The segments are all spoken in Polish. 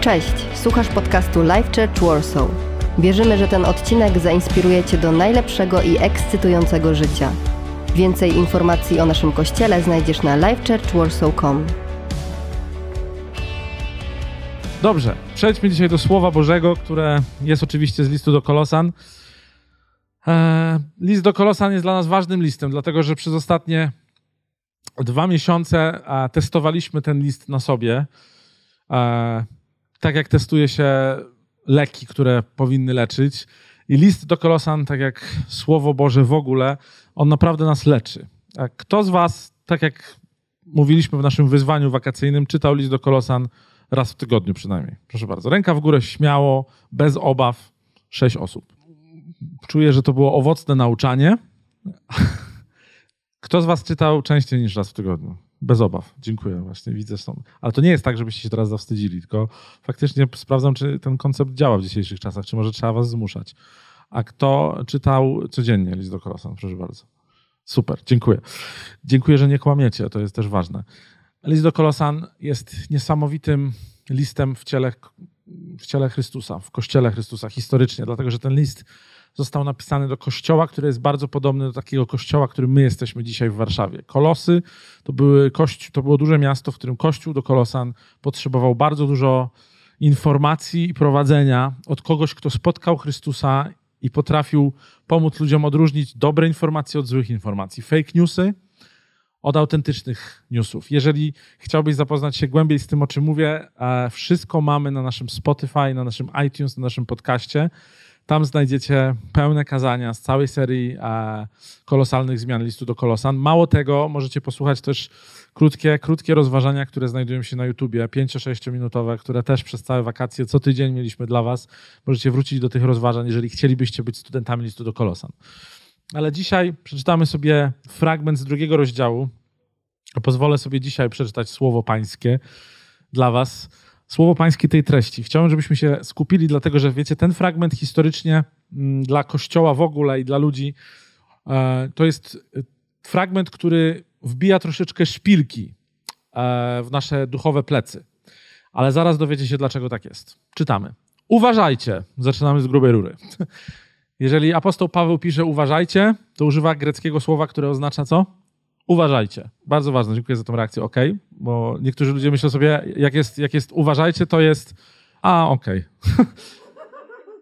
Cześć, słuchasz podcastu Life Church Warsaw. Wierzymy, że ten odcinek zainspiruje Cię do najlepszego i ekscytującego życia. Więcej informacji o naszym kościele znajdziesz na lifechurchwarsaw.com. Dobrze, przejdźmy dzisiaj do Słowa Bożego, które jest oczywiście z listu do Kolosan. Eee, list do Kolosan jest dla nas ważnym listem, dlatego że przez ostatnie dwa miesiące testowaliśmy ten list na sobie. Tak jak testuje się leki, które powinny leczyć. I list do Kolosan, tak jak Słowo Boże w ogóle, on naprawdę nas leczy. A kto z Was, tak jak mówiliśmy w naszym wyzwaniu wakacyjnym, czytał list do Kolosan raz w tygodniu przynajmniej? Proszę bardzo. Ręka w górę, śmiało, bez obaw. Sześć osób. Czuję, że to było owocne nauczanie. Kto z Was czytał częściej niż raz w tygodniu? Bez obaw. Dziękuję. Właśnie widzę są. Ale to nie jest tak, żebyście się teraz zawstydzili, tylko faktycznie sprawdzam, czy ten koncept działa w dzisiejszych czasach, czy może trzeba was zmuszać. A kto czytał codziennie list do Kolosan? Proszę bardzo. Super, dziękuję. Dziękuję, że nie kłamiecie, to jest też ważne. List do Kolosan jest niesamowitym listem w ciele, w ciele Chrystusa, w kościele Chrystusa historycznie, dlatego że ten list został napisany do kościoła, który jest bardzo podobny do takiego kościoła, którym my jesteśmy dzisiaj w Warszawie. Kolosy to, były kości, to było duże miasto, w którym kościół do Kolosan potrzebował bardzo dużo informacji i prowadzenia od kogoś, kto spotkał Chrystusa i potrafił pomóc ludziom odróżnić dobre informacje od złych informacji. Fake newsy od autentycznych newsów. Jeżeli chciałbyś zapoznać się głębiej z tym, o czym mówię, e, wszystko mamy na naszym Spotify, na naszym iTunes, na naszym podcaście. Tam znajdziecie pełne kazania z całej serii e, kolosalnych zmian listu do Kolosan. Mało tego, możecie posłuchać też krótkie, krótkie rozważania, które znajdują się na YouTubie, 5-6 minutowe, które też przez całe wakacje co tydzień mieliśmy dla Was. Możecie wrócić do tych rozważań, jeżeli chcielibyście być studentami listu do Kolosan. Ale dzisiaj przeczytamy sobie fragment z drugiego rozdziału. Pozwolę sobie dzisiaj przeczytać słowo pańskie dla Was słowo pańskie tej treści. Chciałbym, żebyśmy się skupili, dlatego że wiecie, ten fragment historycznie mm, dla Kościoła w ogóle i dla ludzi e, to jest e, fragment, który wbija troszeczkę szpilki e, w nasze duchowe plecy. Ale zaraz dowiecie się, dlaczego tak jest. Czytamy. Uważajcie. Zaczynamy z grubej rury. Jeżeli apostoł Paweł pisze uważajcie, to używa greckiego słowa, które oznacza co? Uważajcie. Bardzo ważne, dziękuję za tą reakcję. OK, bo niektórzy ludzie myślą sobie, jak jest, jak jest uważajcie, to jest. A. Okay.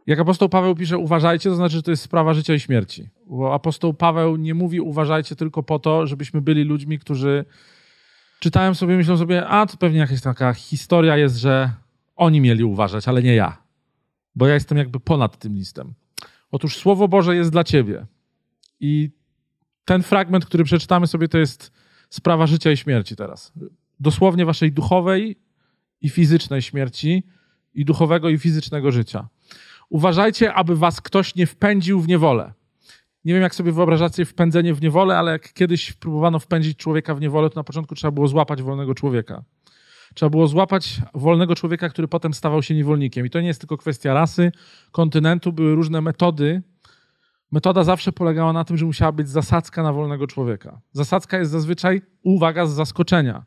jak apostoł Paweł pisze uważajcie, to znaczy, że to jest sprawa życia i śmierci. Bo apostoł Paweł nie mówi uważajcie tylko po to, żebyśmy byli ludźmi, którzy czytają sobie, myślą sobie, a to pewnie jakaś taka historia jest, że oni mieli uważać, ale nie ja. Bo ja jestem jakby ponad tym listem. Otóż Słowo Boże jest dla ciebie. I ten fragment, który przeczytamy sobie, to jest sprawa życia i śmierci teraz. Dosłownie waszej duchowej i fizycznej śmierci i duchowego i fizycznego życia. Uważajcie, aby was ktoś nie wpędził w niewolę. Nie wiem, jak sobie wyobrażacie wpędzenie w niewolę, ale jak kiedyś próbowano wpędzić człowieka w niewolę, to na początku trzeba było złapać wolnego człowieka. Trzeba było złapać wolnego człowieka, który potem stawał się niewolnikiem. I to nie jest tylko kwestia rasy, kontynentu, były różne metody, Metoda zawsze polegała na tym, że musiała być zasadzka na wolnego człowieka. Zasadzka jest zazwyczaj uwaga z zaskoczenia.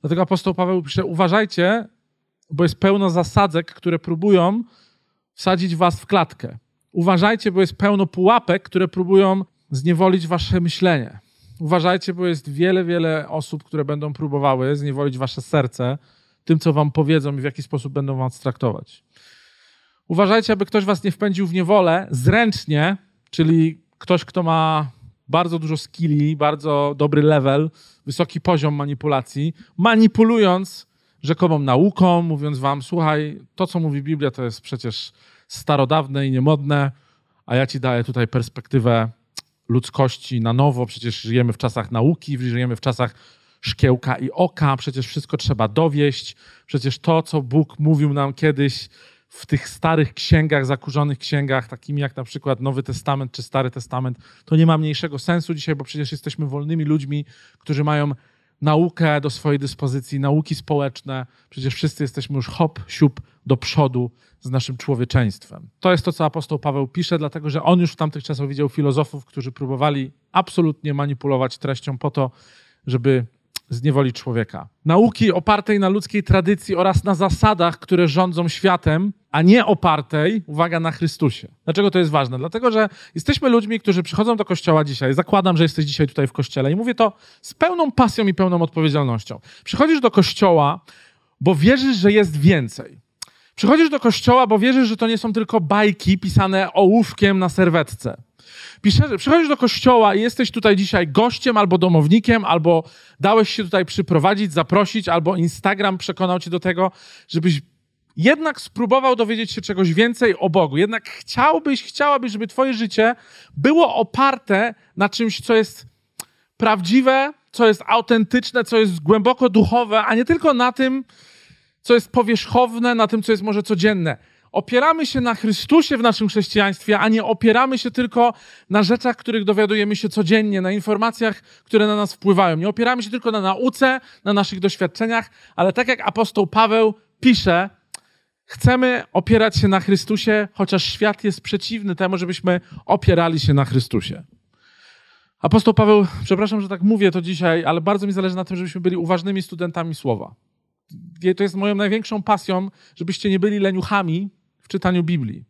Dlatego apostoł Paweł pisze: Uważajcie, bo jest pełno zasadzek, które próbują wsadzić was w klatkę. Uważajcie, bo jest pełno pułapek, które próbują zniewolić wasze myślenie. Uważajcie, bo jest wiele, wiele osób, które będą próbowały zniewolić wasze serce tym, co wam powiedzą i w jaki sposób będą was traktować. Uważajcie, aby ktoś was nie wpędził w niewolę zręcznie, czyli ktoś, kto ma bardzo dużo skilli, bardzo dobry level, wysoki poziom manipulacji, manipulując rzekomą nauką, mówiąc wam, słuchaj, to co mówi Biblia to jest przecież starodawne i niemodne, a ja ci daję tutaj perspektywę ludzkości na nowo, przecież żyjemy w czasach nauki, żyjemy w czasach szkiełka i oka, przecież wszystko trzeba dowieść, przecież to, co Bóg mówił nam kiedyś, w tych starych księgach, zakurzonych księgach, takimi jak na przykład Nowy Testament czy Stary Testament, to nie ma mniejszego sensu dzisiaj, bo przecież jesteśmy wolnymi ludźmi, którzy mają naukę do swojej dyspozycji, nauki społeczne. Przecież wszyscy jesteśmy już hop, siup do przodu z naszym człowieczeństwem. To jest to, co apostoł Paweł pisze, dlatego że on już w tamtych czasach widział filozofów, którzy próbowali absolutnie manipulować treścią po to, żeby zniewolić człowieka. Nauki opartej na ludzkiej tradycji oraz na zasadach, które rządzą światem, a nie opartej, uwaga, na Chrystusie. Dlaczego to jest ważne? Dlatego, że jesteśmy ludźmi, którzy przychodzą do kościoła dzisiaj. Zakładam, że jesteś dzisiaj tutaj w kościele i mówię to z pełną pasją i pełną odpowiedzialnością. Przychodzisz do kościoła, bo wierzysz, że jest więcej. Przychodzisz do kościoła, bo wierzysz, że to nie są tylko bajki pisane ołówkiem na serwetce. Pisze, przychodzisz do kościoła i jesteś tutaj dzisiaj gościem albo domownikiem, albo dałeś się tutaj przyprowadzić, zaprosić, albo Instagram przekonał cię do tego, żebyś jednak spróbował dowiedzieć się czegoś więcej o Bogu. Jednak chciałbyś, chciałabyś, żeby twoje życie było oparte na czymś, co jest prawdziwe, co jest autentyczne, co jest głęboko duchowe, a nie tylko na tym, co jest powierzchowne, na tym, co jest może codzienne. Opieramy się na Chrystusie w naszym chrześcijaństwie, a nie opieramy się tylko na rzeczach, których dowiadujemy się codziennie, na informacjach, które na nas wpływają. Nie opieramy się tylko na nauce, na naszych doświadczeniach, ale tak jak apostoł Paweł pisze, chcemy opierać się na Chrystusie, chociaż świat jest przeciwny temu, żebyśmy opierali się na Chrystusie. Apostoł Paweł, przepraszam, że tak mówię to dzisiaj, ale bardzo mi zależy na tym, żebyśmy byli uważnymi studentami słowa. To jest moją największą pasją, żebyście nie byli leniuchami czytaniu Biblii.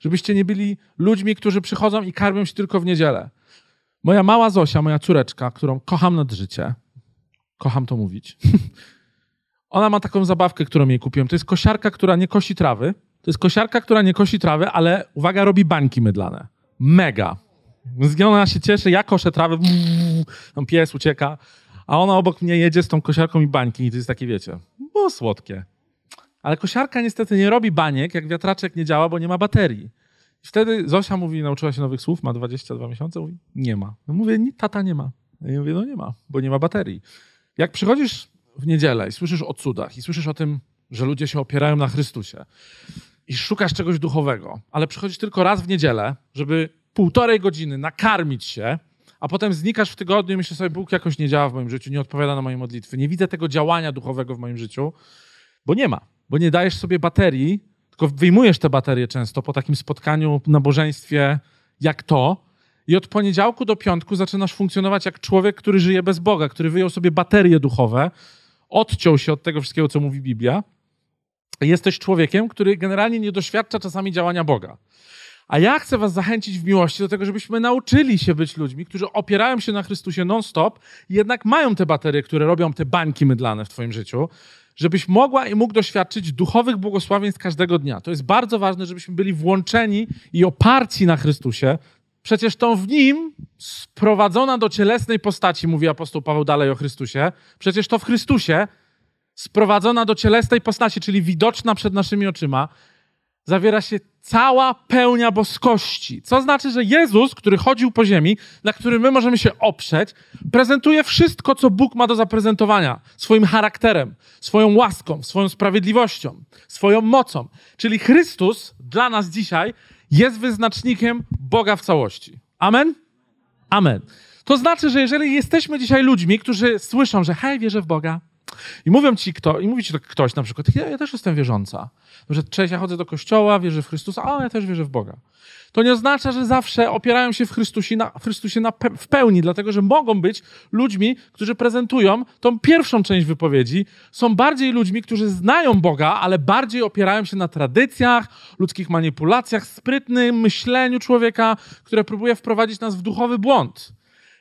Żebyście nie byli ludźmi, którzy przychodzą i karmią się tylko w niedzielę. Moja mała Zosia, moja córeczka, którą kocham nad życie, kocham to mówić, ona ma taką zabawkę, którą jej kupiłem. To jest kosiarka, która nie kosi trawy. To jest kosiarka, która nie kosi trawy, ale uwaga, robi bańki mydlane. Mega. Ona się cieszy, ja koszę trawę, tam pies ucieka, a ona obok mnie jedzie z tą kosiarką i bańki i to jest takie, wiecie, bo słodkie. Ale kosiarka niestety nie robi baniek, jak wiatraczek nie działa, bo nie ma baterii. I wtedy Zosia mówi, nauczyła się nowych słów, ma 22 miesiące, mówi, nie ma. No mówię, tata nie ma. Ja mówię, no nie ma, bo nie ma baterii. Jak przychodzisz w niedzielę i słyszysz o cudach i słyszysz o tym, że ludzie się opierają na Chrystusie i szukasz czegoś duchowego, ale przychodzisz tylko raz w niedzielę, żeby półtorej godziny nakarmić się, a potem znikasz w tygodniu i myślisz sobie, Bóg jakoś nie działa w moim życiu, nie odpowiada na moje modlitwy, nie widzę tego działania duchowego w moim życiu, bo nie ma, bo nie dajesz sobie baterii, tylko wyjmujesz te baterie często po takim spotkaniu, nabożeństwie jak to i od poniedziałku do piątku zaczynasz funkcjonować jak człowiek, który żyje bez Boga, który wyjął sobie baterie duchowe, odciął się od tego wszystkiego, co mówi Biblia. Jesteś człowiekiem, który generalnie nie doświadcza czasami działania Boga. A ja chcę Was zachęcić w miłości do tego, żebyśmy nauczyli się być ludźmi, którzy opierają się na Chrystusie non-stop jednak mają te baterie, które robią te bańki mydlane w Twoim życiu, żebyś mogła i mógł doświadczyć duchowych błogosławieństw każdego dnia. To jest bardzo ważne, żebyśmy byli włączeni i oparci na Chrystusie. Przecież to w Nim sprowadzona do cielesnej postaci, mówi apostoł Paweł dalej o Chrystusie, przecież to w Chrystusie sprowadzona do cielesnej postaci, czyli widoczna przed naszymi oczyma, zawiera się cała pełnia boskości. Co znaczy, że Jezus, który chodził po ziemi, na którym my możemy się oprzeć, prezentuje wszystko, co Bóg ma do zaprezentowania swoim charakterem, swoją łaską, swoją sprawiedliwością, swoją mocą. Czyli Chrystus dla nas dzisiaj jest wyznacznikiem Boga w całości. Amen? Amen. To znaczy, że jeżeli jesteśmy dzisiaj ludźmi, którzy słyszą, że hej, wierzę w Boga, i mówią ci kto, i mówi ci to ktoś na przykład, ja, ja też jestem wierząca. Że cześć, ja chodzę do kościoła, wierzę w Chrystusa, a ja też wierzę w Boga. To nie oznacza, że zawsze opierają się w Chrystusie, na, w, Chrystusie na pe w pełni, dlatego że mogą być ludźmi, którzy prezentują tą pierwszą część wypowiedzi, są bardziej ludźmi, którzy znają Boga, ale bardziej opierają się na tradycjach, ludzkich manipulacjach, sprytnym myśleniu człowieka, które próbuje wprowadzić nas w duchowy błąd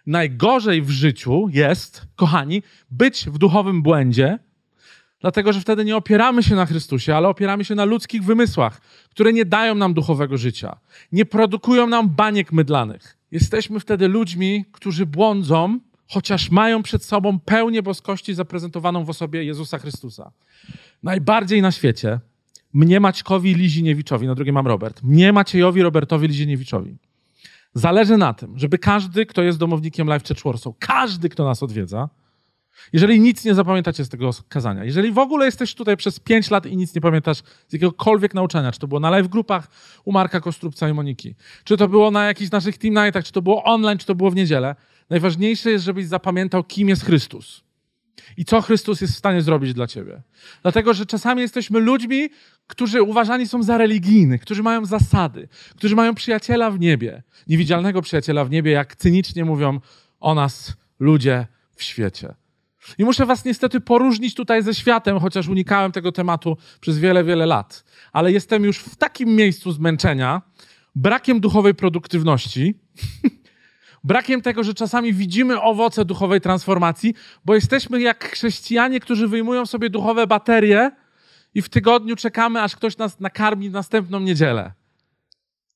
najgorzej w życiu jest, kochani, być w duchowym błędzie, dlatego że wtedy nie opieramy się na Chrystusie, ale opieramy się na ludzkich wymysłach, które nie dają nam duchowego życia, nie produkują nam baniek mydlanych. Jesteśmy wtedy ludźmi, którzy błądzą, chociaż mają przed sobą pełnię boskości zaprezentowaną w osobie Jezusa Chrystusa. Najbardziej na świecie mnie Maćkowi Liziniewiczowi, na drugie mam Robert, mnie Maciejowi Robertowi Liziniewiczowi Zależy na tym, żeby każdy, kto jest domownikiem Life Church Warsaw, każdy, kto nas odwiedza, jeżeli nic nie zapamiętacie z tego kazania, jeżeli w ogóle jesteś tutaj przez 5 lat i nic nie pamiętasz z jakiegokolwiek nauczania, czy to było na live grupach u Marka Kostrupca i Moniki, czy to było na jakichś naszych team nightach, czy to było online, czy to było w niedzielę, najważniejsze jest, żebyś zapamiętał, kim jest Chrystus i co Chrystus jest w stanie zrobić dla ciebie. Dlatego, że czasami jesteśmy ludźmi, którzy uważani są za religijnych, którzy mają zasady, którzy mają przyjaciela w niebie, niewidzialnego przyjaciela w niebie, jak cynicznie mówią o nas ludzie w świecie. I muszę was niestety poróżnić tutaj ze światem, chociaż unikałem tego tematu przez wiele, wiele lat. Ale jestem już w takim miejscu zmęczenia, brakiem duchowej produktywności, brakiem tego, że czasami widzimy owoce duchowej transformacji, bo jesteśmy jak chrześcijanie, którzy wyjmują sobie duchowe baterie i w tygodniu czekamy, aż ktoś nas nakarmi następną niedzielę.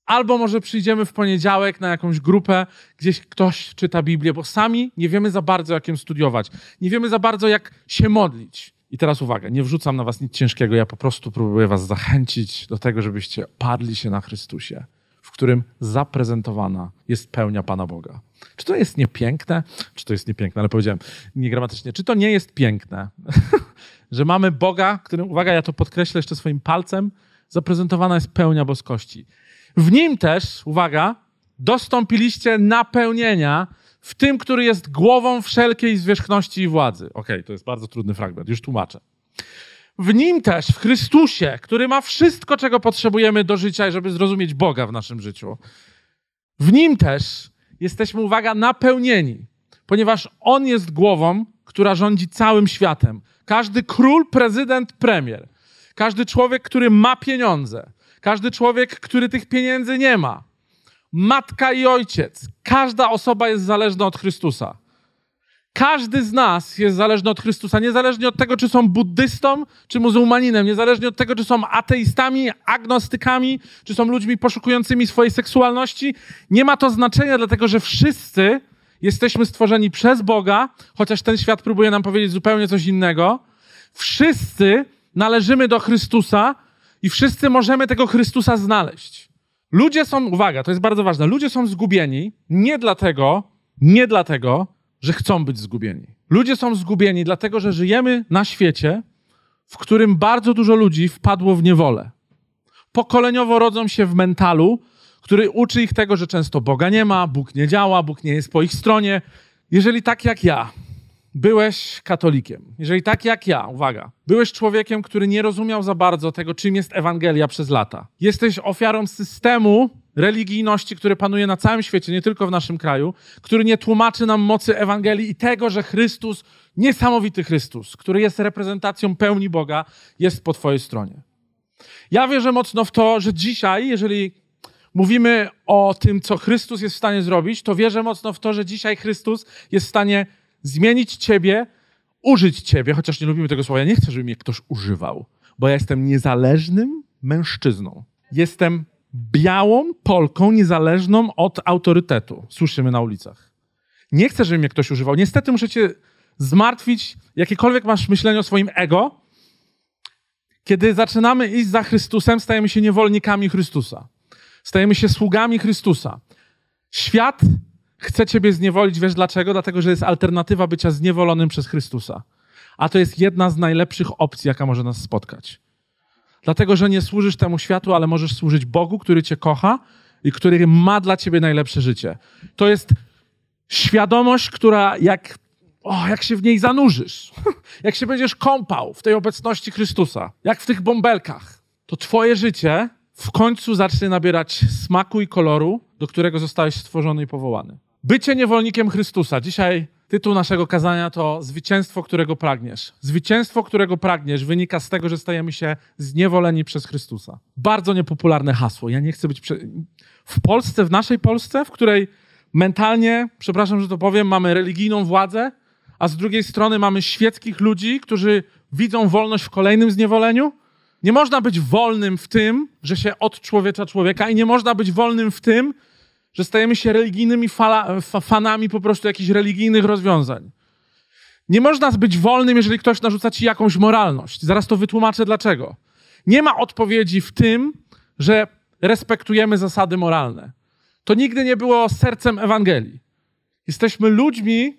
Albo może przyjdziemy w poniedziałek na jakąś grupę, gdzieś ktoś czyta Biblię, bo sami nie wiemy za bardzo, jak ją studiować. Nie wiemy za bardzo, jak się modlić. I teraz uwaga, nie wrzucam na was nic ciężkiego, ja po prostu próbuję was zachęcić do tego, żebyście oparli się na Chrystusie, w którym zaprezentowana jest pełnia Pana Boga. Czy to jest niepiękne? Czy to jest niepiękne, ale powiedziałem niegramatycznie. Czy to nie jest piękne, że mamy Boga, którym, uwaga, ja to podkreślę jeszcze swoim palcem, zaprezentowana jest pełnia boskości. W nim też, uwaga, dostąpiliście napełnienia w tym, który jest głową wszelkiej zwierzchności i władzy. Okej, okay, to jest bardzo trudny fragment, już tłumaczę. W nim też, w Chrystusie, który ma wszystko, czego potrzebujemy do życia, żeby zrozumieć Boga w naszym życiu. W nim też jesteśmy, uwaga, napełnieni, ponieważ On jest głową, która rządzi całym światem. Każdy król, prezydent, premier, każdy człowiek, który ma pieniądze, każdy człowiek, który tych pieniędzy nie ma, matka i ojciec, każda osoba jest zależna od Chrystusa. Każdy z nas jest zależny od Chrystusa, niezależnie od tego, czy są buddystą, czy muzułmaninem, niezależnie od tego, czy są ateistami, agnostykami, czy są ludźmi poszukującymi swojej seksualności. Nie ma to znaczenia, dlatego że wszyscy jesteśmy stworzeni przez Boga, chociaż ten świat próbuje nam powiedzieć zupełnie coś innego. Wszyscy należymy do Chrystusa i wszyscy możemy tego Chrystusa znaleźć. Ludzie są, uwaga, to jest bardzo ważne, ludzie są zgubieni nie dlatego, nie dlatego, że chcą być zgubieni. Ludzie są zgubieni dlatego, że żyjemy na świecie, w którym bardzo dużo ludzi wpadło w niewolę. Pokoleniowo rodzą się w mentalu, który uczy ich tego, że często Boga nie ma, Bóg nie działa, Bóg nie jest po ich stronie. Jeżeli tak jak ja, byłeś katolikiem, jeżeli tak jak ja, uwaga, byłeś człowiekiem, który nie rozumiał za bardzo tego, czym jest Ewangelia przez lata, jesteś ofiarą systemu religijności, który panuje na całym świecie, nie tylko w naszym kraju, który nie tłumaczy nam mocy Ewangelii i tego, że Chrystus, niesamowity Chrystus, który jest reprezentacją pełni Boga, jest po Twojej stronie. Ja wierzę mocno w to, że dzisiaj, jeżeli mówimy o tym, co Chrystus jest w stanie zrobić, to wierzę mocno w to, że dzisiaj Chrystus jest w stanie zmienić ciebie, użyć ciebie, chociaż nie lubimy tego słowa. Ja nie chcę, żeby mnie ktoś używał, bo ja jestem niezależnym mężczyzną. Jestem białą Polką niezależną od autorytetu. Słyszymy na ulicach. Nie chcę, żeby mnie ktoś używał. Niestety muszę cię zmartwić, jakiekolwiek masz myślenie o swoim ego. Kiedy zaczynamy iść za Chrystusem, stajemy się niewolnikami Chrystusa. Stajemy się sługami Chrystusa. Świat chce ciebie zniewolić, wiesz dlaczego? Dlatego, że jest alternatywa bycia zniewolonym przez Chrystusa. A to jest jedna z najlepszych opcji, jaka może nas spotkać. Dlatego, że nie służysz temu światu, ale możesz służyć Bogu, który cię kocha i który ma dla ciebie najlepsze życie. To jest świadomość, która jak, o, jak się w niej zanurzysz, jak się będziesz kąpał w tej obecności Chrystusa, jak w tych bąbelkach, to twoje życie w końcu zacznie nabierać smaku i koloru, do którego zostałeś stworzony i powołany. Bycie niewolnikiem Chrystusa. Dzisiaj tytuł naszego kazania to Zwycięstwo, którego pragniesz. Zwycięstwo, którego pragniesz, wynika z tego, że stajemy się zniewoleni przez Chrystusa. Bardzo niepopularne hasło. Ja nie chcę być. Prze... W Polsce, w naszej Polsce, w której mentalnie, przepraszam, że to powiem, mamy religijną władzę, a z drugiej strony mamy świeckich ludzi, którzy widzą wolność w kolejnym zniewoleniu. Nie można być wolnym w tym, że się odczłowiecza człowieka, i nie można być wolnym w tym, że stajemy się religijnymi fala, fanami po prostu jakichś religijnych rozwiązań. Nie można być wolnym, jeżeli ktoś narzuca ci jakąś moralność. Zaraz to wytłumaczę dlaczego. Nie ma odpowiedzi w tym, że respektujemy zasady moralne. To nigdy nie było sercem Ewangelii. Jesteśmy ludźmi,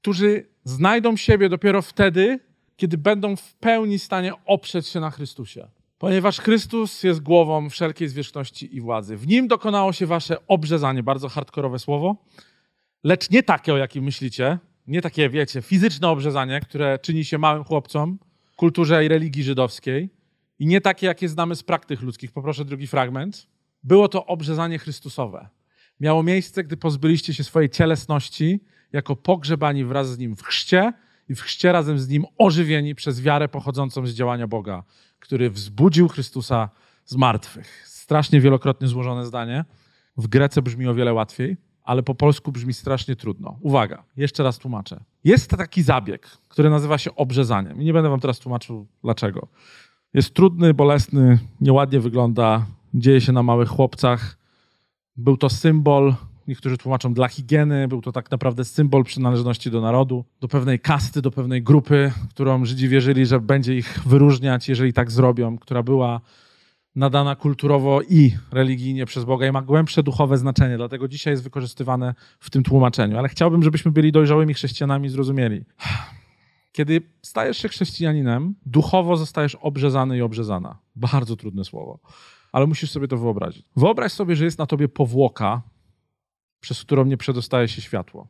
którzy znajdą siebie dopiero wtedy, kiedy będą w pełni stanie oprzeć się na Chrystusie. Ponieważ Chrystus jest głową wszelkiej zwierzchności i władzy. W nim dokonało się wasze obrzezanie, bardzo hardkorowe słowo, lecz nie takie, o jakim myślicie, nie takie, wiecie, fizyczne obrzezanie, które czyni się małym chłopcom w kulturze i religii żydowskiej i nie takie, jakie znamy z praktyk ludzkich. Poproszę drugi fragment. Było to obrzezanie Chrystusowe. Miało miejsce, gdy pozbyliście się swojej cielesności jako pogrzebani wraz z Nim w chrzcie i w chrzcie razem z Nim ożywieni przez wiarę pochodzącą z działania Boga, który wzbudził Chrystusa z martwych. Strasznie wielokrotnie złożone zdanie. W Grece brzmi o wiele łatwiej, ale po polsku brzmi strasznie trudno. Uwaga, jeszcze raz tłumaczę. Jest taki zabieg, który nazywa się obrzezaniem. I nie będę wam teraz tłumaczył dlaczego. Jest trudny, bolesny, nieładnie wygląda, dzieje się na małych chłopcach. Był to symbol, niektórzy tłumaczą dla higieny, był to tak naprawdę symbol przynależności do narodu, do pewnej kasty, do pewnej grupy, którą Żydzi wierzyli, że będzie ich wyróżniać, jeżeli tak zrobią, która była nadana kulturowo i religijnie przez Boga i ma głębsze duchowe znaczenie, dlatego dzisiaj jest wykorzystywane w tym tłumaczeniu. Ale chciałbym, żebyśmy byli dojrzałymi chrześcijanami i zrozumieli. Kiedy stajesz się chrześcijaninem, duchowo zostajesz obrzezany i obrzezana. Bardzo trudne słowo, ale musisz sobie to wyobrazić. Wyobraź sobie, że jest na tobie powłoka, przez którą nie przedostaje się światło.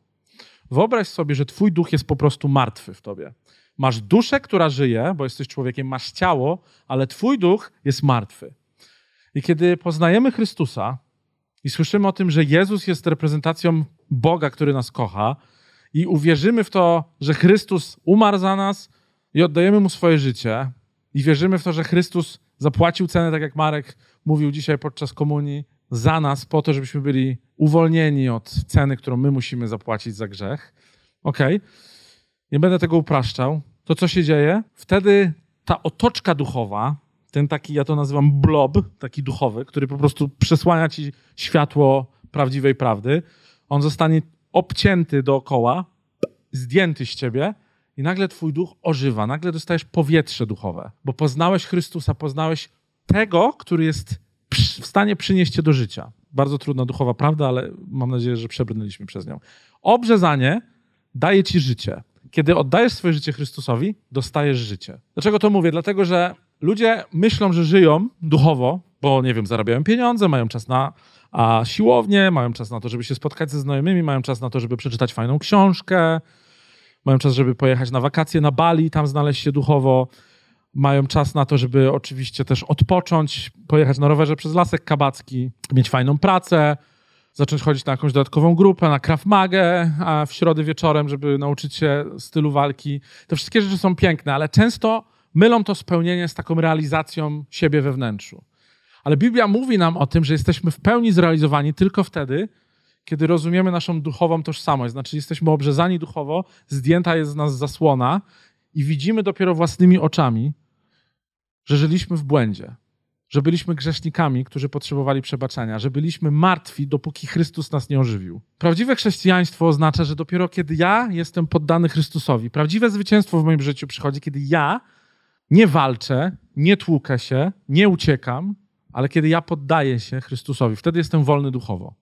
Wyobraź sobie, że twój duch jest po prostu martwy w tobie. Masz duszę, która żyje, bo jesteś człowiekiem, masz ciało, ale twój duch jest martwy. I kiedy poznajemy Chrystusa i słyszymy o tym, że Jezus jest reprezentacją Boga, który nas kocha, i uwierzymy w to, że Chrystus umarł za nas i oddajemy mu swoje życie, i wierzymy w to, że Chrystus zapłacił cenę, tak jak Marek mówił dzisiaj podczas komunii, za nas, po to, żebyśmy byli uwolnieni od ceny, którą my musimy zapłacić za grzech. Okej. Okay nie będę tego upraszczał, to co się dzieje? Wtedy ta otoczka duchowa, ten taki, ja to nazywam blob, taki duchowy, który po prostu przesłania ci światło prawdziwej prawdy, on zostanie obcięty dookoła, zdjęty z ciebie i nagle twój duch ożywa, nagle dostajesz powietrze duchowe, bo poznałeś Chrystusa, poznałeś tego, który jest w stanie przynieść cię do życia. Bardzo trudna duchowa prawda, ale mam nadzieję, że przebrnęliśmy przez nią. Obrzezanie daje ci życie. Kiedy oddajesz swoje życie Chrystusowi, dostajesz życie. Dlaczego to mówię? Dlatego, że ludzie myślą, że żyją duchowo, bo nie wiem, zarabiają pieniądze, mają czas na a siłownię, mają czas na to, żeby się spotkać ze znajomymi, mają czas na to, żeby przeczytać fajną książkę, mają czas, żeby pojechać na wakacje na Bali, tam znaleźć się duchowo, mają czas na to, żeby oczywiście też odpocząć, pojechać na rowerze przez Lasek Kabacki, mieć fajną pracę, zacząć chodzić na jakąś dodatkową grupę, na Krav a w środę wieczorem, żeby nauczyć się stylu walki. Te wszystkie rzeczy są piękne, ale często mylą to spełnienie z taką realizacją siebie we wnętrzu. Ale Biblia mówi nam o tym, że jesteśmy w pełni zrealizowani tylko wtedy, kiedy rozumiemy naszą duchową tożsamość. Znaczy, jesteśmy obrzezani duchowo, zdjęta jest z nas zasłona i widzimy dopiero własnymi oczami, że żyliśmy w błędzie, że byliśmy grzesznikami, którzy potrzebowali przebaczenia, że byliśmy martwi, dopóki Chrystus nas nie ożywił. Prawdziwe chrześcijaństwo oznacza, że dopiero kiedy ja jestem poddany Chrystusowi, prawdziwe zwycięstwo w moim życiu przychodzi, kiedy ja nie walczę, nie tłukę się, nie uciekam, ale kiedy ja poddaję się Chrystusowi, wtedy jestem wolny duchowo.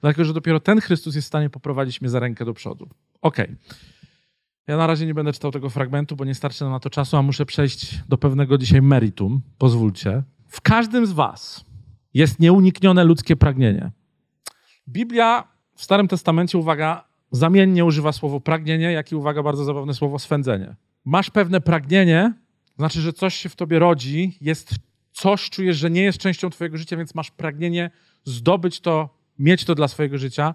Dlatego, że dopiero ten Chrystus jest w stanie poprowadzić mnie za rękę do przodu. Okej. Okay. Ja na razie nie będę czytał tego fragmentu, bo nie starczy nam na to czasu, a muszę przejść do pewnego dzisiaj meritum. Pozwólcie. W każdym z Was jest nieuniknione ludzkie pragnienie. Biblia w Starym Testamencie, uwaga, zamiennie używa słowo pragnienie, jak i uwaga, bardzo zabawne słowo swędzenie. Masz pewne pragnienie, znaczy, że coś się w tobie rodzi, jest coś, czujesz, że nie jest częścią twojego życia, więc masz pragnienie zdobyć to, mieć to dla swojego życia.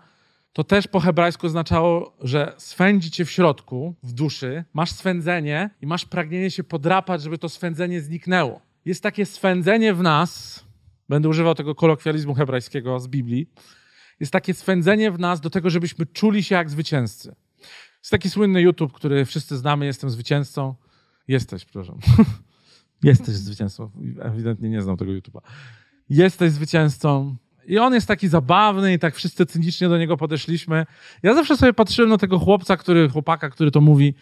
To też po hebrajsku oznaczało, że swędzi cię w środku, w duszy, masz swędzenie i masz pragnienie się podrapać, żeby to swędzenie zniknęło jest takie swędzenie w nas, będę używał tego kolokwializmu hebrajskiego z Biblii, jest takie swędzenie w nas do tego, żebyśmy czuli się jak zwycięzcy. Jest taki słynny YouTube, który wszyscy znamy, jestem zwycięzcą. Jesteś, przepraszam. Jesteś zwycięzcą. Ewidentnie nie znam tego YouTube'a. Jesteś zwycięzcą. I on jest taki zabawny i tak wszyscy cynicznie do niego podeszliśmy. Ja zawsze sobie patrzyłem na tego chłopca, który, chłopaka, który to mówi.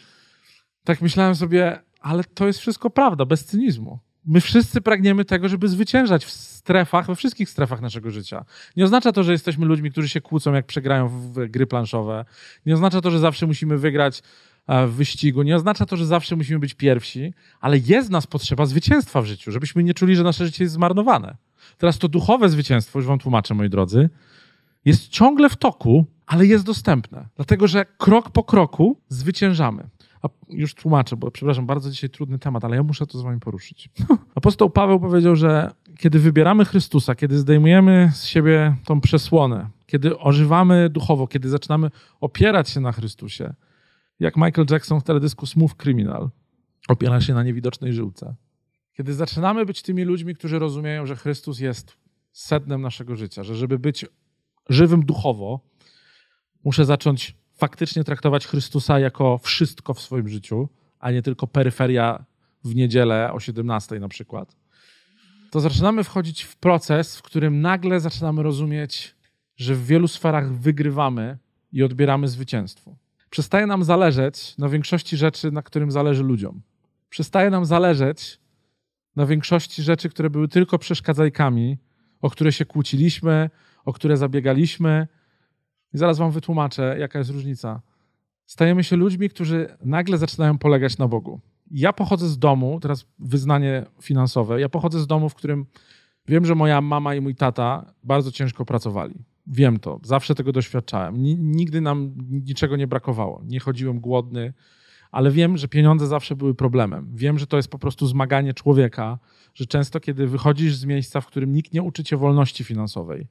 Tak myślałem sobie, ale to jest wszystko prawda, bez cynizmu. My wszyscy pragniemy tego, żeby zwyciężać w strefach, we wszystkich strefach naszego życia. Nie oznacza to, że jesteśmy ludźmi, którzy się kłócą, jak przegrają w gry planszowe. Nie oznacza to, że zawsze musimy wygrać e, w wyścigu. Nie oznacza to, że zawsze musimy być pierwsi, ale jest nas potrzeba zwycięstwa w życiu, żebyśmy nie czuli, że nasze życie jest zmarnowane. Teraz to duchowe zwycięstwo, już wam tłumaczę, moi drodzy, jest ciągle w toku, ale jest dostępne. Dlatego, że krok po kroku zwyciężamy. A już tłumaczę, bo przepraszam, bardzo dzisiaj trudny temat, ale ja muszę to z wami poruszyć. Apostoł Paweł powiedział, że kiedy wybieramy Chrystusa, kiedy zdejmujemy z siebie tą przesłonę, kiedy ożywamy duchowo, kiedy zaczynamy opierać się na Chrystusie, jak Michael Jackson w teledysku Smooth Criminal opiera się na niewidocznej żyłce. Kiedy zaczynamy być tymi ludźmi, którzy rozumieją, że Chrystus jest sednem naszego życia, że żeby być żywym duchowo, muszę zacząć faktycznie traktować Chrystusa jako wszystko w swoim życiu, a nie tylko peryferia w niedzielę o 17 na przykład, to zaczynamy wchodzić w proces, w którym nagle zaczynamy rozumieć, że w wielu sferach wygrywamy i odbieramy zwycięstwo. Przestaje nam zależeć na większości rzeczy, na którym zależy ludziom. Przestaje nam zależeć na większości rzeczy, które były tylko przeszkadzajkami, o które się kłóciliśmy, o które zabiegaliśmy. I zaraz Wam wytłumaczę, jaka jest różnica. Stajemy się ludźmi, którzy nagle zaczynają polegać na Bogu. Ja pochodzę z domu, teraz wyznanie finansowe, ja pochodzę z domu, w którym wiem, że moja mama i mój tata bardzo ciężko pracowali. Wiem to, zawsze tego doświadczałem. Nigdy nam niczego nie brakowało. Nie chodziłem głodny, ale wiem, że pieniądze zawsze były problemem. Wiem, że to jest po prostu zmaganie człowieka, że często, kiedy wychodzisz z miejsca, w którym nikt nie uczy cię wolności finansowej,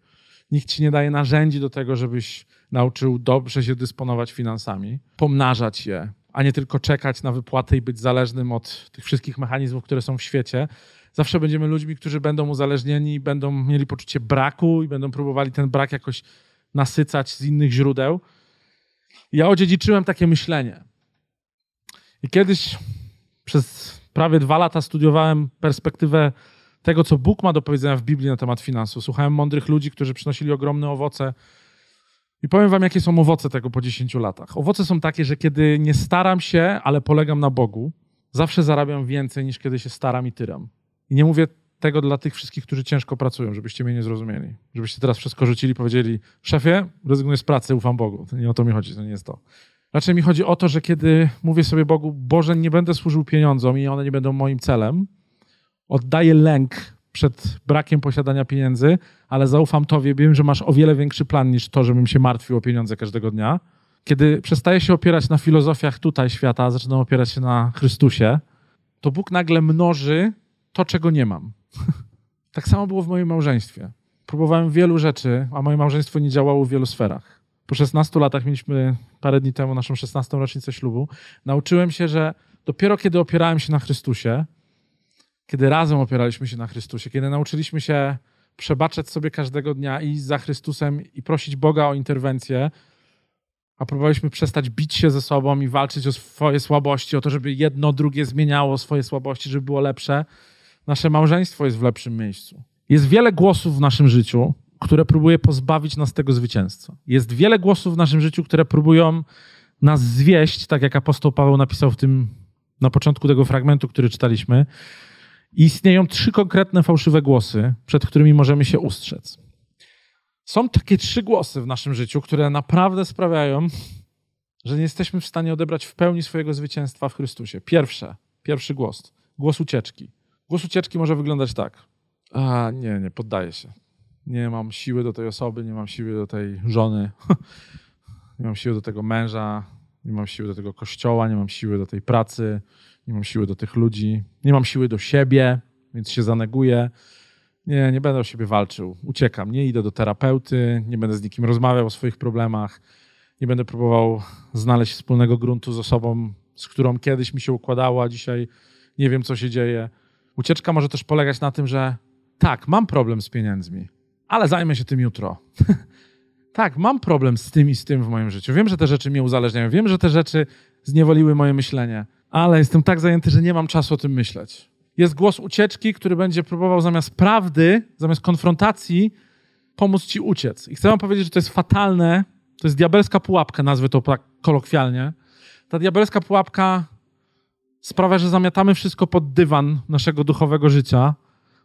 nikt ci nie daje narzędzi do tego, żebyś nauczył dobrze się dysponować finansami, pomnażać je, a nie tylko czekać na wypłatę i być zależnym od tych wszystkich mechanizmów, które są w świecie. Zawsze będziemy ludźmi, którzy będą uzależnieni, będą mieli poczucie braku i będą próbowali ten brak jakoś nasycać z innych źródeł. Ja odziedziczyłem takie myślenie. I kiedyś przez prawie dwa lata studiowałem perspektywę tego, co Bóg ma do powiedzenia w Biblii na temat finansów. Słuchałem mądrych ludzi, którzy przynosili ogromne owoce i powiem wam, jakie są owoce tego po 10 latach. Owoce są takie, że kiedy nie staram się, ale polegam na Bogu, zawsze zarabiam więcej niż kiedy się staram i tyram. I nie mówię tego dla tych wszystkich, którzy ciężko pracują, żebyście mnie nie zrozumieli. Żebyście teraz wszystko rzucili powiedzieli, szefie, rezygnuję z pracy, ufam Bogu. To nie o to mi chodzi, to nie jest to. Raczej mi chodzi o to, że kiedy mówię sobie Bogu, Boże, nie będę służył pieniądzom i one nie będą moim celem, oddaję lęk przed brakiem posiadania pieniędzy, ale zaufam Tobie, wiem, że masz o wiele większy plan niż to, żebym się martwił o pieniądze każdego dnia. Kiedy przestaję się opierać na filozofiach tutaj świata, zaczynam opierać się na Chrystusie, to Bóg nagle mnoży to, czego nie mam. tak samo było w moim małżeństwie. Próbowałem wielu rzeczy, a moje małżeństwo nie działało w wielu sferach. Po 16 latach mieliśmy parę dni temu naszą 16. rocznicę ślubu. Nauczyłem się, że dopiero kiedy opierałem się na Chrystusie, kiedy razem opieraliśmy się na Chrystusie, kiedy nauczyliśmy się przebaczać sobie każdego dnia i za Chrystusem i prosić Boga o interwencję, a próbowaliśmy przestać bić się ze sobą i walczyć o swoje słabości, o to, żeby jedno, drugie zmieniało swoje słabości, żeby było lepsze, nasze małżeństwo jest w lepszym miejscu. Jest wiele głosów w naszym życiu, które próbuje pozbawić nas tego zwycięstwa. Jest wiele głosów w naszym życiu, które próbują nas zwieść, tak jak apostoł Paweł napisał w tym na początku tego fragmentu, który czytaliśmy, i istnieją trzy konkretne fałszywe głosy, przed którymi możemy się ustrzec. Są takie trzy głosy w naszym życiu, które naprawdę sprawiają, że nie jesteśmy w stanie odebrać w pełni swojego zwycięstwa w Chrystusie. Pierwsze, pierwszy głos, głos ucieczki. Głos ucieczki może wyglądać tak. A, nie, nie, poddaję się. Nie mam siły do tej osoby, nie mam siły do tej żony, nie mam siły do tego męża, nie mam siły do tego kościoła, nie mam siły do tej pracy, nie mam siły do tych ludzi, nie mam siły do siebie, więc się zaneguję. Nie, nie będę o siebie walczył. Uciekam. Nie idę do terapeuty, nie będę z nikim rozmawiał o swoich problemach, nie będę próbował znaleźć wspólnego gruntu z osobą, z którą kiedyś mi się układało, a dzisiaj nie wiem, co się dzieje. Ucieczka może też polegać na tym, że tak, mam problem z pieniędzmi, ale zajmę się tym jutro. tak, mam problem z tym i z tym w moim życiu. Wiem, że te rzeczy mnie uzależniają, wiem, że te rzeczy zniewoliły moje myślenie ale jestem tak zajęty, że nie mam czasu o tym myśleć. Jest głos ucieczki, który będzie próbował zamiast prawdy, zamiast konfrontacji, pomóc ci uciec. I chcę wam powiedzieć, że to jest fatalne, to jest diabelska pułapka, nazwę to tak kolokwialnie. Ta diabelska pułapka sprawia, że zamiatamy wszystko pod dywan naszego duchowego życia.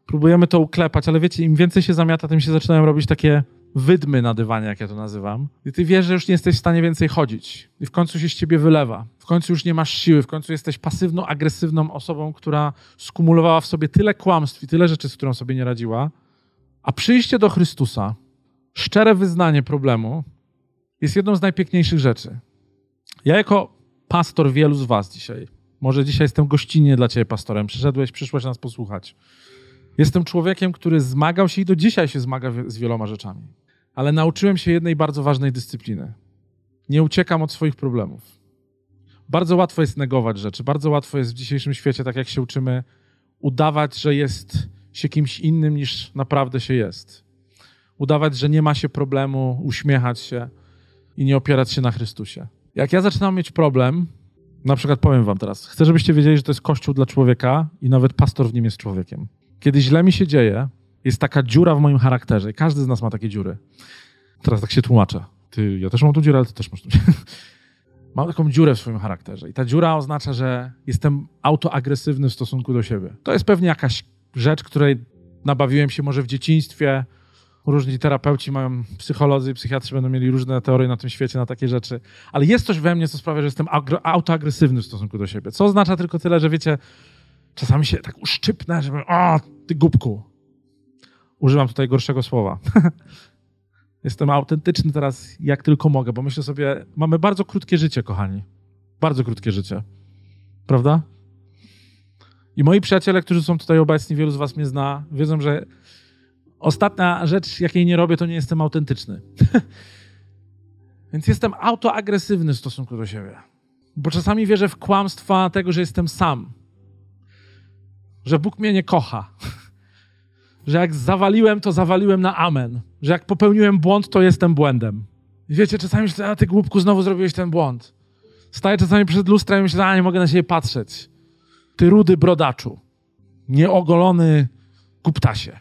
Próbujemy to uklepać, ale wiecie, im więcej się zamiata, tym się zaczynają robić takie wydmy na dywanie, jak ja to nazywam. I ty wiesz, że już nie jesteś w stanie więcej chodzić. I w końcu się z ciebie wylewa. W końcu już nie masz siły. W końcu jesteś pasywną, agresywną osobą, która skumulowała w sobie tyle kłamstw i tyle rzeczy, z którą sobie nie radziła. A przyjście do Chrystusa, szczere wyznanie problemu, jest jedną z najpiękniejszych rzeczy. Ja jako pastor wielu z was dzisiaj, może dzisiaj jestem gościnnie dla ciebie pastorem, przyszedłeś, przyszłeś nas posłuchać. Jestem człowiekiem, który zmagał się i do dzisiaj się zmaga z wieloma rzeczami ale nauczyłem się jednej bardzo ważnej dyscypliny. Nie uciekam od swoich problemów. Bardzo łatwo jest negować rzeczy, bardzo łatwo jest w dzisiejszym świecie, tak jak się uczymy, udawać, że jest się kimś innym niż naprawdę się jest. Udawać, że nie ma się problemu, uśmiechać się i nie opierać się na Chrystusie. Jak ja zaczynam mieć problem, na przykład powiem wam teraz, chcę, żebyście wiedzieli, że to jest kościół dla człowieka i nawet pastor w nim jest człowiekiem. Kiedy źle mi się dzieje, jest taka dziura w moim charakterze każdy z nas ma takie dziury. Teraz tak się tłumaczę. Ty, ja też mam tu dziurę, ale ty też masz tu dziurę. Mam taką dziurę w swoim charakterze i ta dziura oznacza, że jestem autoagresywny w stosunku do siebie. To jest pewnie jakaś rzecz, której nabawiłem się może w dzieciństwie. Różni terapeuci mają, psycholodzy i psychiatrzy będą mieli różne teorie na tym świecie, na takie rzeczy. Ale jest coś we mnie, co sprawia, że jestem autoagresywny w stosunku do siebie. Co oznacza tylko tyle, że wiecie, czasami się tak uszczypnę, żeby o, ty głupku. Używam tutaj gorszego słowa. Jestem autentyczny teraz jak tylko mogę, bo myślę sobie, mamy bardzo krótkie życie, kochani. Bardzo krótkie życie. Prawda? I moi przyjaciele, którzy są tutaj obecni, wielu z was mnie zna, wiedzą, że ostatnia rzecz, jakiej nie robię, to nie jestem autentyczny. Więc jestem autoagresywny w stosunku do siebie. Bo czasami wierzę w kłamstwa tego, że jestem sam. Że Bóg mnie nie kocha że jak zawaliłem, to zawaliłem na amen. Że jak popełniłem błąd, to jestem błędem. I wiecie, czasami myślę, a ty głupku, znowu zrobiłeś ten błąd. Staję czasami przed lustrem i myślę, a nie mogę na siebie patrzeć. Ty rudy brodaczu. Nieogolony kuptasie.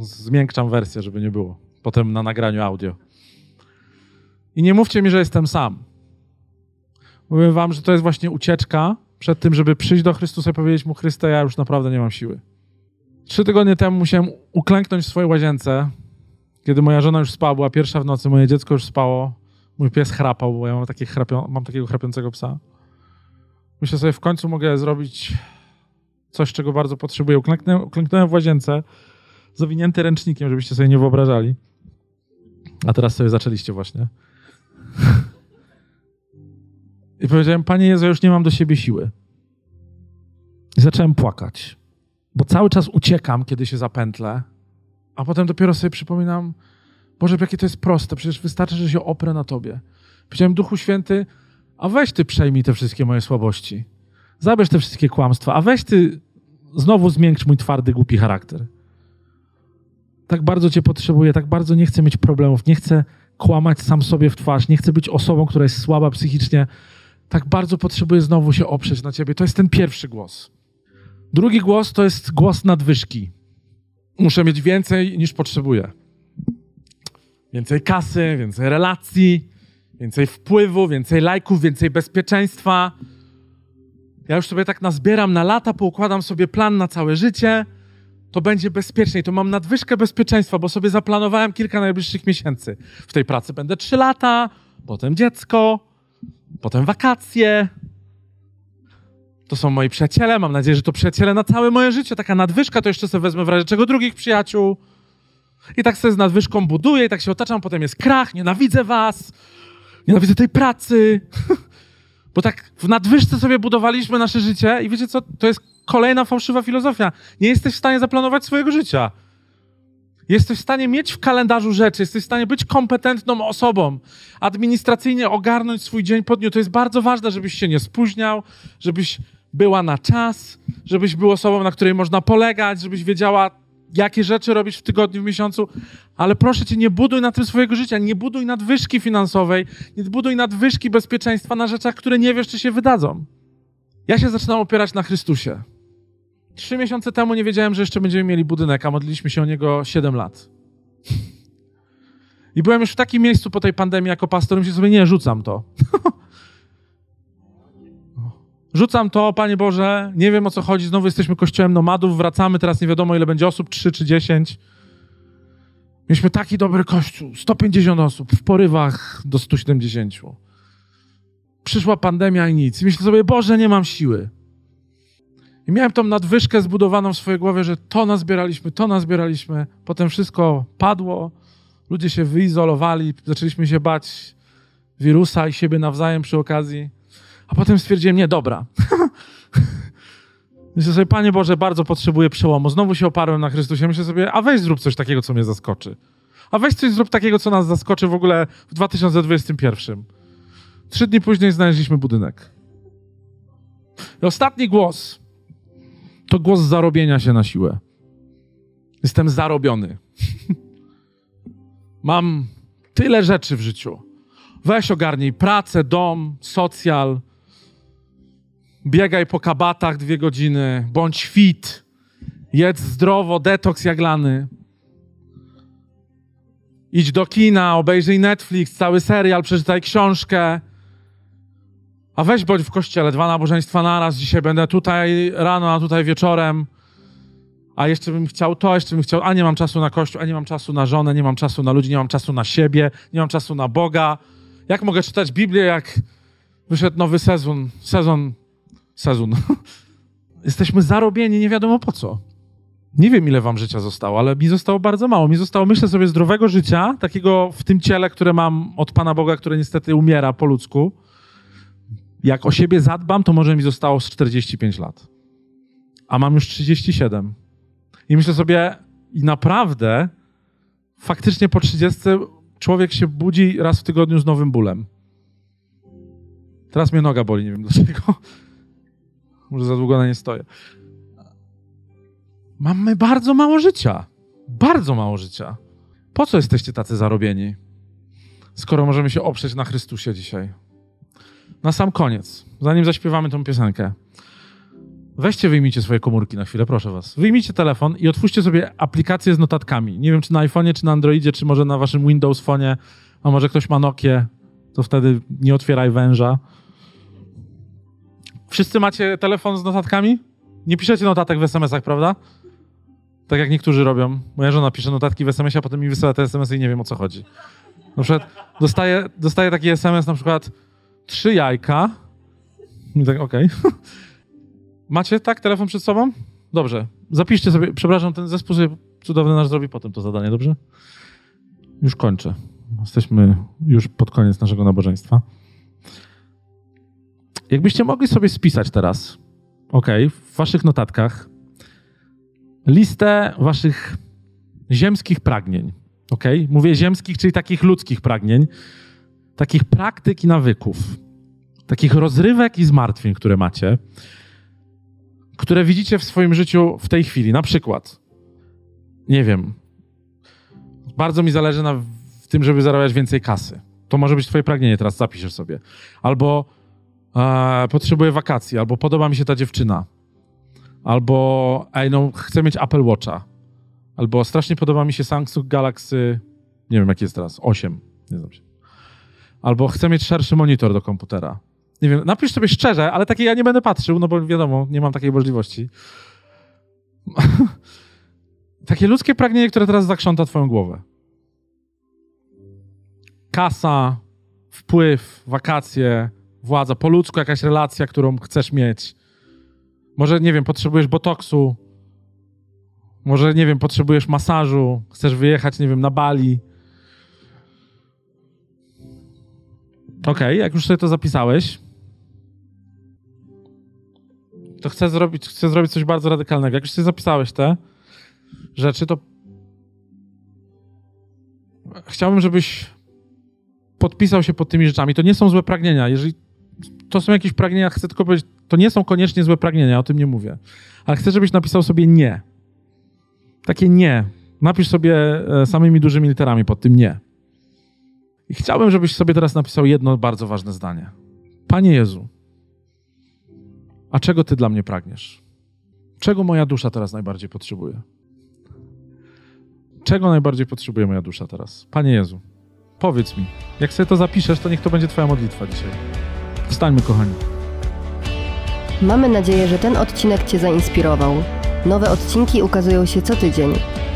Zmiękczam wersję, żeby nie było. Potem na nagraniu audio. I nie mówcie mi, że jestem sam. Mówię wam, że to jest właśnie ucieczka przed tym, żeby przyjść do Chrystusa i powiedzieć mu, Chryste, ja już naprawdę nie mam siły. Trzy tygodnie temu musiałem uklęknąć w swojej łazience, kiedy moja żona już spała, była pierwsza w nocy, moje dziecko już spało, mój pies chrapał, bo ja mam, takie chrapią, mam takiego chrapiącego psa. Myślę sobie, w końcu mogę zrobić coś, czego bardzo potrzebuję. Uklęknąłem, uklęknąłem w łazience, zawinięty ręcznikiem, żebyście sobie nie wyobrażali. A teraz sobie zaczęliście właśnie. I powiedziałem, Panie Jezu, już nie mam do siebie siły. I zacząłem płakać bo cały czas uciekam, kiedy się zapętlę, a potem dopiero sobie przypominam, Boże, jakie to jest proste, przecież wystarczy, że się oprę na Tobie. Powiedziałem, Duchu Święty, a weź Ty przejmij te wszystkie moje słabości. Zabierz te wszystkie kłamstwa, a weź Ty znowu zmiękcz mój twardy, głupi charakter. Tak bardzo Cię potrzebuję, tak bardzo nie chcę mieć problemów, nie chcę kłamać sam sobie w twarz, nie chcę być osobą, która jest słaba psychicznie. Tak bardzo potrzebuję znowu się oprzeć na Ciebie. To jest ten pierwszy głos. Drugi głos to jest głos nadwyżki. Muszę mieć więcej niż potrzebuję. Więcej kasy, więcej relacji, więcej wpływu, więcej lajków, więcej bezpieczeństwa. Ja już sobie tak nazbieram na lata, poukładam sobie plan na całe życie. To będzie bezpieczniej. To mam nadwyżkę bezpieczeństwa, bo sobie zaplanowałem kilka najbliższych miesięcy. W tej pracy będę trzy lata, potem dziecko, potem wakacje, to są moi przyjaciele, mam nadzieję, że to przyjaciele na całe moje życie. Taka nadwyżka to jeszcze sobie wezmę w razie czego drugich przyjaciół. I tak sobie z nadwyżką buduję i tak się otaczam, potem jest krach, nienawidzę was, nienawidzę tej pracy. Bo tak w nadwyżce sobie budowaliśmy nasze życie i wiecie co, to jest kolejna fałszywa filozofia. Nie jesteś w stanie zaplanować swojego życia. Jesteś w stanie mieć w kalendarzu rzeczy, jesteś w stanie być kompetentną osobą, administracyjnie ogarnąć swój dzień po dniu. To jest bardzo ważne, żebyś się nie spóźniał, żebyś była na czas, żebyś był osobą, na której można polegać, żebyś wiedziała, jakie rzeczy robisz w tygodniu, w miesiącu, ale proszę cię, nie buduj na tym swojego życia, nie buduj nadwyżki finansowej, nie buduj nadwyżki bezpieczeństwa na rzeczach, które nie wiesz, czy się wydadzą. Ja się zaczynam opierać na Chrystusie. Trzy miesiące temu nie wiedziałem, że jeszcze będziemy mieli budynek, a modliliśmy się o niego siedem lat. I byłem już w takim miejscu po tej pandemii jako pastor, myślę sobie, nie, rzucam to. Rzucam to, Panie Boże, nie wiem o co chodzi, znowu jesteśmy kościołem nomadów, wracamy, teraz nie wiadomo ile będzie osób, 3 czy 10. Mieliśmy taki dobry kościół, 150 osób, w porywach do 170. Przyszła pandemia i nic. I myślę sobie, Boże, nie mam siły. I miałem tą nadwyżkę zbudowaną w swojej głowie, że to nazbieraliśmy, to nazbieraliśmy. Potem wszystko padło, ludzie się wyizolowali, zaczęliśmy się bać wirusa i siebie nawzajem przy okazji. A potem stwierdziłem, nie, dobra. Myślę sobie, Panie Boże, bardzo potrzebuję przełomu. Znowu się oparłem na Chrystusie. Myślę sobie, a weź zrób coś takiego, co mnie zaskoczy. A weź coś zrób takiego, co nas zaskoczy w ogóle w 2021. Trzy dni później znaleźliśmy budynek. I ostatni głos to głos zarobienia się na siłę. Jestem zarobiony. Mam tyle rzeczy w życiu. Weź ogarnij pracę, dom, socjal. Biegaj po kabatach dwie godziny, bądź fit. Jedz zdrowo, detoks jaglany. Idź do kina, obejrzyj Netflix, cały serial, przeczytaj książkę. A weź bądź w kościele, dwa nabożeństwa naraz. Dzisiaj będę tutaj rano, a tutaj wieczorem. A jeszcze bym chciał to, jeszcze bym chciał. A nie mam czasu na kościół, a nie mam czasu na żonę, nie mam czasu na ludzi, nie mam czasu na siebie, nie mam czasu na Boga. Jak mogę czytać Biblię, jak wyszedł nowy sezon? Sezon. Sezon. Jesteśmy zarobieni nie wiadomo po co. Nie wiem, ile wam życia zostało, ale mi zostało bardzo mało. Mi zostało, myślę sobie, zdrowego życia, takiego w tym ciele, które mam od Pana Boga, które niestety umiera po ludzku. Jak o siebie zadbam, to może mi zostało z 45 lat. A mam już 37. I myślę sobie, i naprawdę, faktycznie po 30 człowiek się budzi raz w tygodniu z nowym bólem. Teraz mnie noga boli, nie wiem dlaczego. Może za długo na nie stoję. Mamy bardzo mało życia. Bardzo mało życia. Po co jesteście tacy zarobieni? Skoro możemy się oprzeć na Chrystusie dzisiaj. Na sam koniec, zanim zaśpiewamy tą piosenkę. Weźcie, wyjmijcie swoje komórki na chwilę, proszę was. Wyjmijcie telefon i otwórzcie sobie aplikację z notatkami. Nie wiem, czy na iPhone'ie, czy na Androidzie, czy może na waszym Windows Phone, a może ktoś ma Nokię, to wtedy nie otwieraj węża. Wszyscy macie telefon z notatkami? Nie piszecie notatek w SMS-ach, prawda? Tak jak niektórzy robią. Moja żona pisze notatki w SMS-ie, a potem mi wysyła te SMS-y i nie wiem o co chodzi. Na przykład dostaję, dostaję taki SMS na przykład trzy jajka. I tak, okej. Okay. Macie tak telefon przed sobą? Dobrze. Zapiszcie sobie, przepraszam, ten zespół sobie cudowny nasz zrobi potem to zadanie, dobrze? Już kończę. Jesteśmy już pod koniec naszego nabożeństwa. Jakbyście mogli sobie spisać teraz, ok, w waszych notatkach listę waszych ziemskich pragnień. Ok? Mówię ziemskich, czyli takich ludzkich pragnień, takich praktyk i nawyków, takich rozrywek i zmartwień, które macie, które widzicie w swoim życiu w tej chwili. Na przykład, nie wiem, bardzo mi zależy na w tym, żeby zarabiać więcej kasy. To może być twoje pragnienie, teraz zapiszesz sobie. Albo e, potrzebuję wakacji, albo podoba mi się ta dziewczyna, albo ej, no, chcę mieć Apple Watcha, albo strasznie podoba mi się Samsung Galaxy, nie wiem jaki jest teraz, 8, nie znam się. Albo chcę mieć szerszy monitor do komputera. Nie wiem, napisz sobie szczerze, ale takiej ja nie będę patrzył, no bo wiadomo, nie mam takiej możliwości. Takie ludzkie pragnienie, które teraz zakrząta twoją głowę. Kasa, wpływ, wakacje, władza, po ludzku jakaś relacja, którą chcesz mieć. Może, nie wiem, potrzebujesz botoksu. Może, nie wiem, potrzebujesz masażu. Chcesz wyjechać, nie wiem, na Bali. Okay, jak już sobie to zapisałeś, to chcę zrobić, chcę zrobić coś bardzo radykalnego. Jak już sobie zapisałeś te rzeczy, to chciałbym, żebyś podpisał się pod tymi rzeczami. To nie są złe pragnienia. Jeżeli to są jakieś pragnienia, chcę tylko powiedzieć, to nie są koniecznie złe pragnienia, o tym nie mówię. Ale chcę, żebyś napisał sobie nie. Takie nie. Napisz sobie e, samymi dużymi literami pod tym nie. I chciałbym, żebyś sobie teraz napisał jedno bardzo ważne zdanie. Panie Jezu, a czego Ty dla mnie pragniesz? Czego moja dusza teraz najbardziej potrzebuje? Czego najbardziej potrzebuje moja dusza teraz? Panie Jezu, powiedz mi. Jak sobie to zapiszesz, to niech to będzie Twoja modlitwa dzisiaj. Wstańmy, kochani. Mamy nadzieję, że ten odcinek Cię zainspirował. Nowe odcinki ukazują się co tydzień.